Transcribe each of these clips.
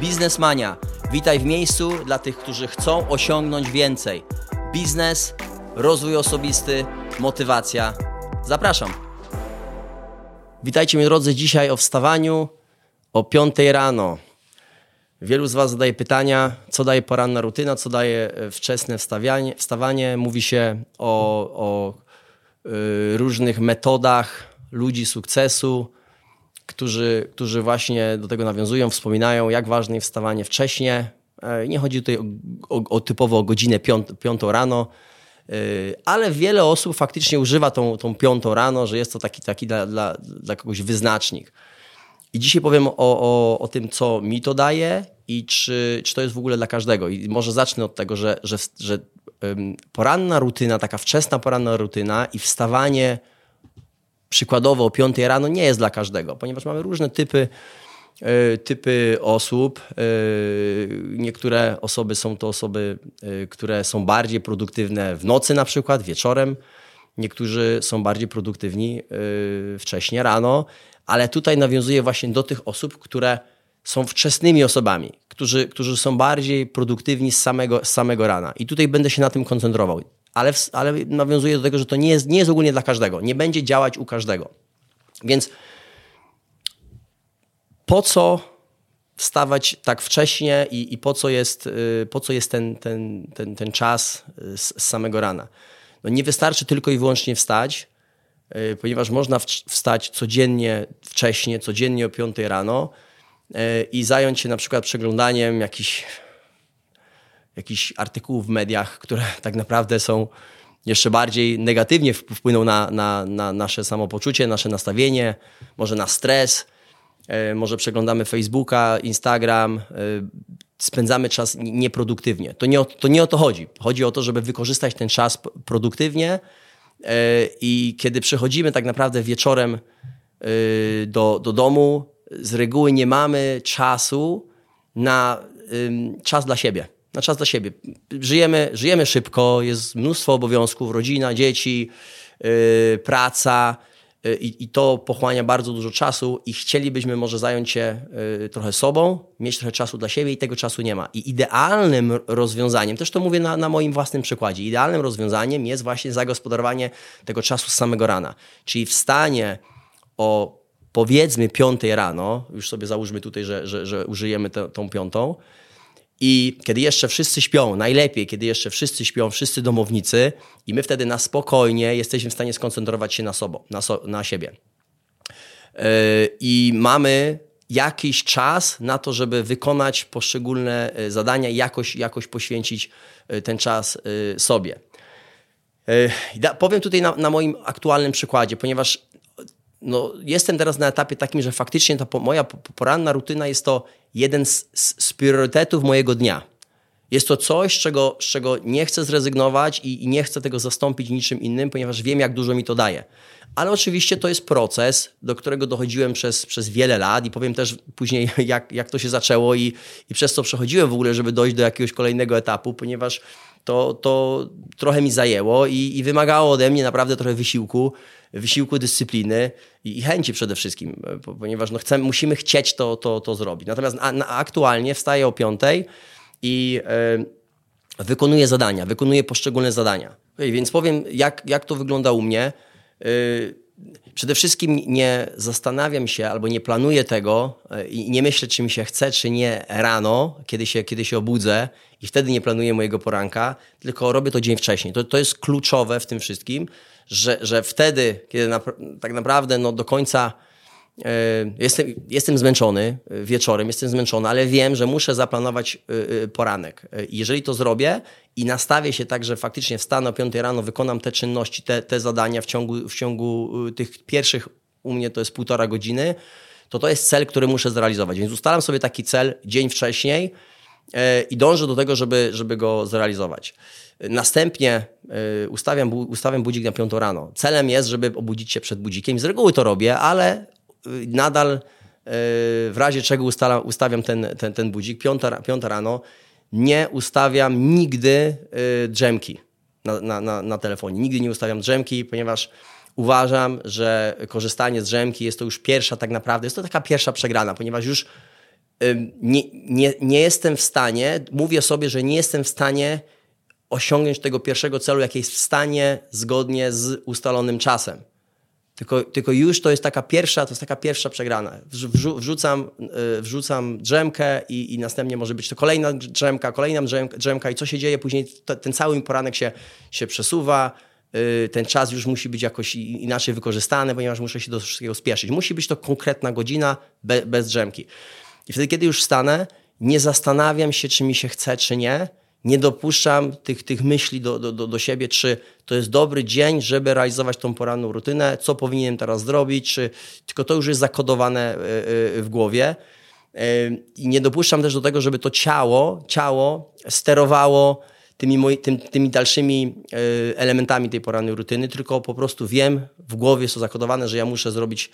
Biznesmania. Witaj w miejscu dla tych, którzy chcą osiągnąć więcej. Biznes, rozwój osobisty, motywacja. Zapraszam. Witajcie moi drodzy dzisiaj o wstawaniu o 5 rano. Wielu z Was zadaje pytania, co daje poranna rutyna, co daje e, wczesne wstawianie, wstawanie. Mówi się o, o y, różnych metodach ludzi sukcesu, którzy, którzy właśnie do tego nawiązują, wspominają, jak ważne jest wstawanie wcześnie. E, nie chodzi tutaj o, o, o typowo o godzinę piątą rano, e, ale wiele osób faktycznie używa tą, tą piątą rano, że jest to taki, taki dla, dla, dla kogoś wyznacznik. I dzisiaj powiem o, o, o tym, co mi to daje i czy, czy to jest w ogóle dla każdego. I może zacznę od tego, że, że, że poranna rutyna, taka wczesna poranna rutyna i wstawanie przykładowo o 5 rano nie jest dla każdego, ponieważ mamy różne typy, e, typy osób. E, niektóre osoby są to osoby, e, które są bardziej produktywne w nocy na przykład, wieczorem. Niektórzy są bardziej produktywni wcześnie rano, ale tutaj nawiązuję właśnie do tych osób, które są wczesnymi osobami, którzy, którzy są bardziej produktywni z samego, z samego rana. I tutaj będę się na tym koncentrował ale, ale nawiązuje do tego, że to nie jest, nie jest ogólnie dla każdego. Nie będzie działać u każdego. Więc po co wstawać tak wcześnie i, i po co jest, y, po co jest ten, ten, ten, ten czas y, z, z samego rana? No nie wystarczy tylko i wyłącznie wstać, y, ponieważ można wstać codziennie wcześnie, codziennie o 5 rano i zająć się na przykład przeglądaniem jakichś jakichś artykułów w mediach, które tak naprawdę są jeszcze bardziej negatywnie wpłyną na, na, na nasze samopoczucie, nasze nastawienie, może na stres, e, może przeglądamy Facebooka, Instagram, e, spędzamy czas nieproduktywnie. To nie, o, to nie o to chodzi. Chodzi o to, żeby wykorzystać ten czas produktywnie e, i kiedy przychodzimy tak naprawdę wieczorem do, do domu, z reguły nie mamy czasu na czas dla siebie na czas dla siebie. Żyjemy, żyjemy szybko, jest mnóstwo obowiązków, rodzina, dzieci, yy, praca yy, i to pochłania bardzo dużo czasu i chcielibyśmy może zająć się yy, trochę sobą, mieć trochę czasu dla siebie i tego czasu nie ma. I idealnym rozwiązaniem, też to mówię na, na moim własnym przykładzie, idealnym rozwiązaniem jest właśnie zagospodarowanie tego czasu z samego rana. Czyli wstanie o powiedzmy piątej rano, już sobie załóżmy tutaj, że, że, że użyjemy te, tą piątą, i kiedy jeszcze wszyscy śpią, najlepiej, kiedy jeszcze wszyscy śpią, wszyscy domownicy, i my wtedy na spokojnie jesteśmy w stanie skoncentrować się na, sobą, na, so, na siebie. Yy, I mamy jakiś czas na to, żeby wykonać poszczególne e, zadania i jakoś, jakoś poświęcić e, ten czas sobie. Powiem tutaj na, na moim aktualnym przykładzie, ponieważ no, jestem teraz na etapie takim, że faktycznie ta po, moja poranna rutyna jest to jeden z, z, priorytetów mojego dnia. Jest to coś, z czego, z czego nie chcę zrezygnować i, i, nie chcę tego zastąpić niczym innym, ponieważ wiem, jak dużo mi to daje. Ale oczywiście to jest proces, do którego dochodziłem przez, przez wiele lat i powiem też później, jak, jak to się zaczęło i, i przez co przechodziłem w ogóle, żeby dojść do jakiegoś kolejnego etapu, ponieważ to, to trochę mi zajęło i, i wymagało ode mnie naprawdę trochę wysiłku wysiłku, dyscypliny i, i chęci przede wszystkim, ponieważ no chcemy, musimy chcieć to, to, to zrobić. Natomiast aktualnie wstaję o piątej i y, wykonuję zadania, wykonuję poszczególne zadania. Okay, więc powiem, jak, jak to wygląda u mnie. Y, przede wszystkim nie zastanawiam się albo nie planuję tego e, i nie myślę, czy mi się chce, czy nie rano, kiedy się, kiedy się obudzę i wtedy nie planuję mojego poranka, tylko robię to dzień wcześniej. To, to jest kluczowe w tym wszystkim, że, że wtedy, kiedy na, tak naprawdę no, do końca jestem, jestem zmęczony wieczorem, jestem zmęczony, ale wiem, że muszę zaplanować e, e, poranek. jeżeli to zrobię i nastawię się tak, że faktycznie wstanę o 5 rano, wykonam te czynności, te, te zadania w ciągu, w ciągu tych pierwszych, u mnie to jest półtora godziny, to to jest cel, który muszę zrealizować. Więc ustalam sobie taki cel dzień wcześniej i dążę do tego, żeby, żeby go zrealizować. Następnie ustawiam, ustawiam budzik na 5 rano. Celem jest, żeby obudzić się przed budzikiem. Z reguły to robię, ale nadal y, w razie czego ustalam, ustawiam ten, ten, ten budzik. 5, 5 rano nie ustawiam nigdy drzemki na, na, na, na telefonie. Nigdy nie ustawiam drzemki, ponieważ uważam, że korzystanie z drzemki jest to już pierwsza tak naprawdę, jest to taka pierwsza przegrana, ponieważ już nie, nie, nie jestem w stanie, mówię sobie, że nie jestem w stanie osiągnąć tego pierwszego celu, jaki w stanie zgodnie z ustalonym czasem. Tylko, tylko już to jest taka pierwsza, to jest taka pierwsza przegrana. Wrzu, wrzucam, yy, wrzucam drzemkę i, i następnie może być to kolejna drzemka, kolejna drzemka i co się dzieje? Później to, ten cały poranek się, się przesuwa, yy, ten czas już musi być jakoś inaczej wykorzystany, ponieważ muszę się do wszystkiego spieszyć. Musi być to konkretna godzina be, bez drzemki. I wtedy, kiedy już stanę, nie zastanawiam się, czy mi się chce, czy nie, nie dopuszczam tych, tych myśli do, do, do siebie, czy to jest dobry dzień, żeby realizować tą poranną rutynę, co powinienem teraz zrobić, czy tylko to już jest zakodowane e, e, w głowie. E, I nie dopuszczam też do tego, żeby to ciało, ciało sterowało tymi, moi, tym, tymi dalszymi elementami tej porannej rutyny, tylko po prostu wiem, w głowie jest to zakodowane, że ja muszę zrobić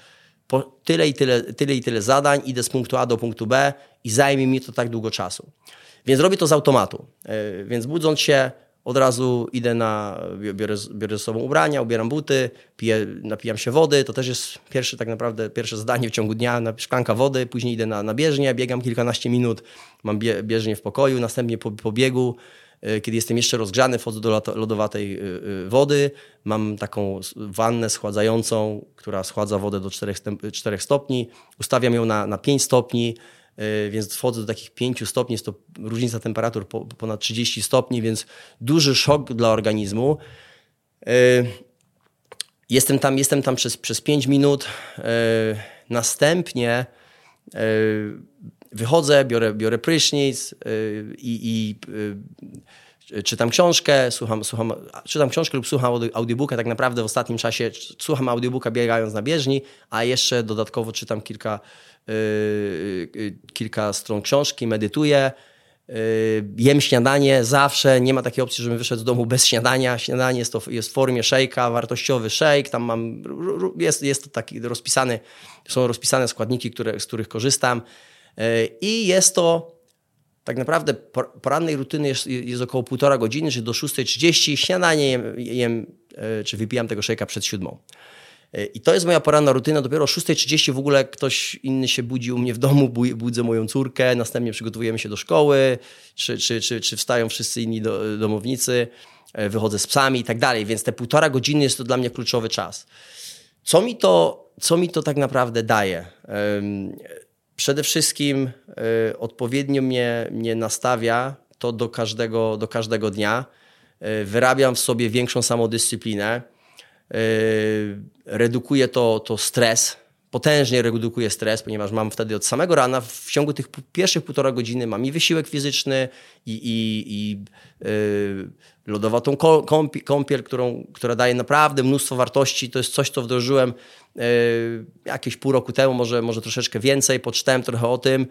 tyle i tyle, tyle i tyle zadań, idę z punktu A do punktu B i zajmie mi to tak długo czasu. Więc robię to z automatu. E, więc budząc się, od razu idę na, biorę, biorę ze sobą ubrania, ubieram buty, piję, napijam się wody. To też jest pierwsze tak naprawdę, pierwsze zadanie w ciągu dnia, szklanka wody. Później idę na, na bieżnię, biegam kilkanaście minut, mam bie, bieżnię w pokoju, następnie po, po biegu e, kiedy jestem jeszcze rozgrzany, wchodzę do lodowatej e, wody. Mam taką wannę schładzającą, która schładza wodę do 4, 4 stopni. Ustawiam ją na, na 5 stopni. E, więc wchodzę do takich 5 stopni, jest to różnica temperatur po, ponad 30 stopni, więc duży szok dla organizmu. E, jestem tam, jestem tam przez, przez 5 minut. E, następnie wychodzę, biorę, biorę prysznic i, i czytam książkę, słucham, słucham, czytam książkę lub słucham audiobooka. Tak naprawdę w ostatnim czasie słucham audiobooka biegając na bieżni, a jeszcze dodatkowo czytam kilka Y, y, kilka stron książki, medytuję, y, jem śniadanie zawsze, nie ma takiej opcji, żebym wyszedł z domu bez śniadania. Śniadanie jest, to, jest w formie szejka, wartościowy szejk, tam mam, jest, jest to taki rozpisany, są rozpisane składniki, które, z których korzystam i jest to tak naprawdę porannej rutyny jest, jest około półtora godziny, czyli do 6.30 śniadanie jem, jem, czy wypijam tego szejka przed siódmą. I to jest moja poranna rutyna. Dopiero o 6.30 w ogóle ktoś inny się budzi u mnie w domu, budzę moją córkę, następnie przygotowujemy się do szkoły, czy, czy, czy, czy wstają wszyscy inni do, domownicy, e, wychodzę z psami i tak dalej. Więc te półtora godziny jest to dla mnie kluczowy czas. Co mi to, co mi to tak naprawdę daje? Przede wszystkim e, odpowiednio mnie, mnie nastawia to do każdego, do każdego dnia. E, wyrabiam w sobie większą samodyscyplinę Yy, redukuje to, to stres, potężnie redukuje stres, ponieważ mam wtedy od samego rana, w ciągu tych pierwszych półtora godziny mam i wysiłek fizyczny, i, i, i yy, lodowatą kąpiel, którą, która daje naprawdę mnóstwo wartości. To jest coś, co wdrożyłem yy, jakieś pół roku temu, może, może troszeczkę więcej, poczytałem trochę o tym.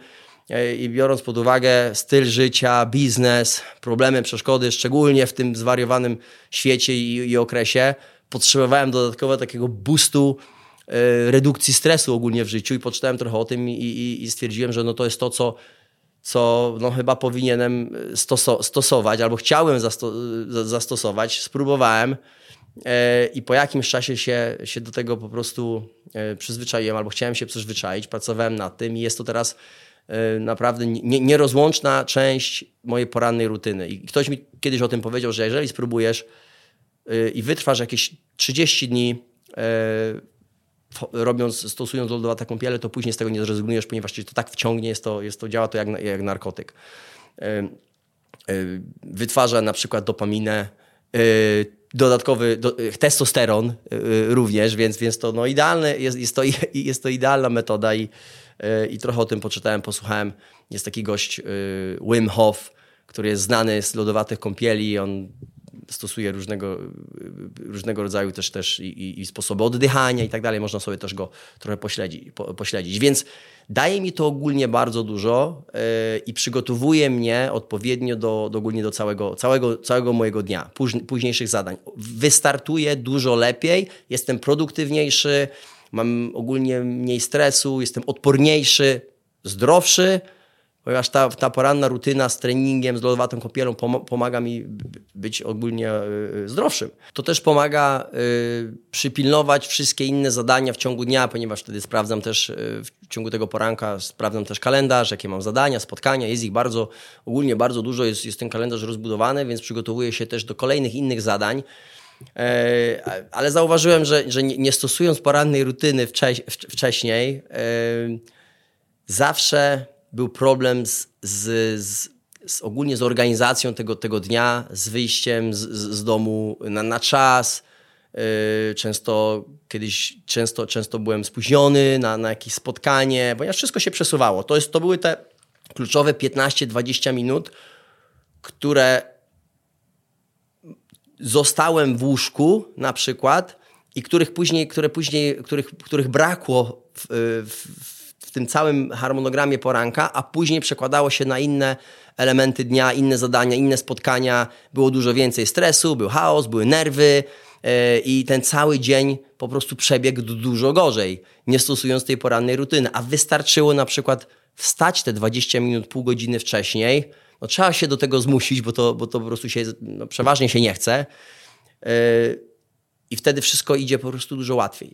Yy, I biorąc pod uwagę styl życia, biznes, problemy, przeszkody, szczególnie w tym zwariowanym świecie i, i okresie, potrzebowałem dodatkowo takiego boostu redukcji stresu ogólnie w życiu i poczytałem trochę o tym i, i, i stwierdziłem, że no to jest to, co, co no chyba powinienem stoso stosować albo chciałem zasto zastosować. Spróbowałem e, i po jakimś czasie się, się do tego po prostu e, przyzwyczaiłem albo chciałem się przyzwyczaić, pracowałem nad tym i jest to teraz naprawdę nie, nierozłączna część mojej porannej rutyny. I ktoś mi kiedyś o tym powiedział, że jeżeli spróbujesz i wytrwasz jakieś 30 dni e, robiąc, stosując lodowatą kąpielę, to później z tego nie zrezygnujesz, ponieważ to tak wciągnie, jest to, jest to działa to jak, jak narkotyk. E, e, wytwarza na przykład dopaminę, dodatkowy do, testosteron również, więc, więc to no idealne, jest, jest, to, jest to idealna metoda i, i trochę o tym poczytałem, posłuchałem. Jest taki gość Wim Hof, który jest znany z lodowatych kąpieli, on stosuje różnego, różnego rodzaju też, też i, i, sposoby oddychania i tak dalej. Można sobie też go trochę pośledzić. Po, pośledzić. Więc daje mi to ogólnie bardzo dużo yy, i przygotowuje mnie odpowiednio do, do ogólnie do całego, całego, całego mojego dnia, późniejszych zadań. Wystartuję dużo lepiej, jestem produktywniejszy, mam ogólnie mniej stresu, jestem odporniejszy, zdrowszy, ponieważ ta, ta poranna rutyna z treningiem, z lodowatą kąpielą pomaga mi być ogólnie y, zdrowszym. To też pomaga y, przypilnować wszystkie inne zadania w ciągu dnia, ponieważ wtedy sprawdzam też y, w ciągu tego poranka, sprawdzam też kalendarz, jakie mam zadania, spotkania, jest ich bardzo, ogólnie bardzo dużo, jest, jest ten kalendarz rozbudowany, więc przygotowuję się też do kolejnych innych zadań. E, ale zauważyłem, że, że nie stosując porannej rutyny wcześniej, e, zawsze był problem z, z, z, z, ogólnie z organizacją tego, tego dnia, z wyjściem z, z domu na, na czas. E, często kiedyś często, często byłem spóźniony na, na jakieś spotkanie, ponieważ wszystko się przesuwało. To, jest, to były te kluczowe 15-20 minut, które zostałem w łóżku na przykład i których później, które później, których, których brakło w, w tym całym harmonogramie poranka, a później przekładało się na inne elementy dnia, inne zadania, inne spotkania. Było dużo więcej stresu, był chaos, były nerwy yy, i ten cały dzień po prostu przebiegł dużo gorzej, nie stosując tej porannej rutyny. A wystarczyło na przykład wstać te 20 minut, pół godziny wcześniej, no, trzeba się do tego zmusić, bo to, bo to po prostu się, no, przeważnie się nie chce. Yy, I wtedy wszystko idzie po prostu dużo łatwiej.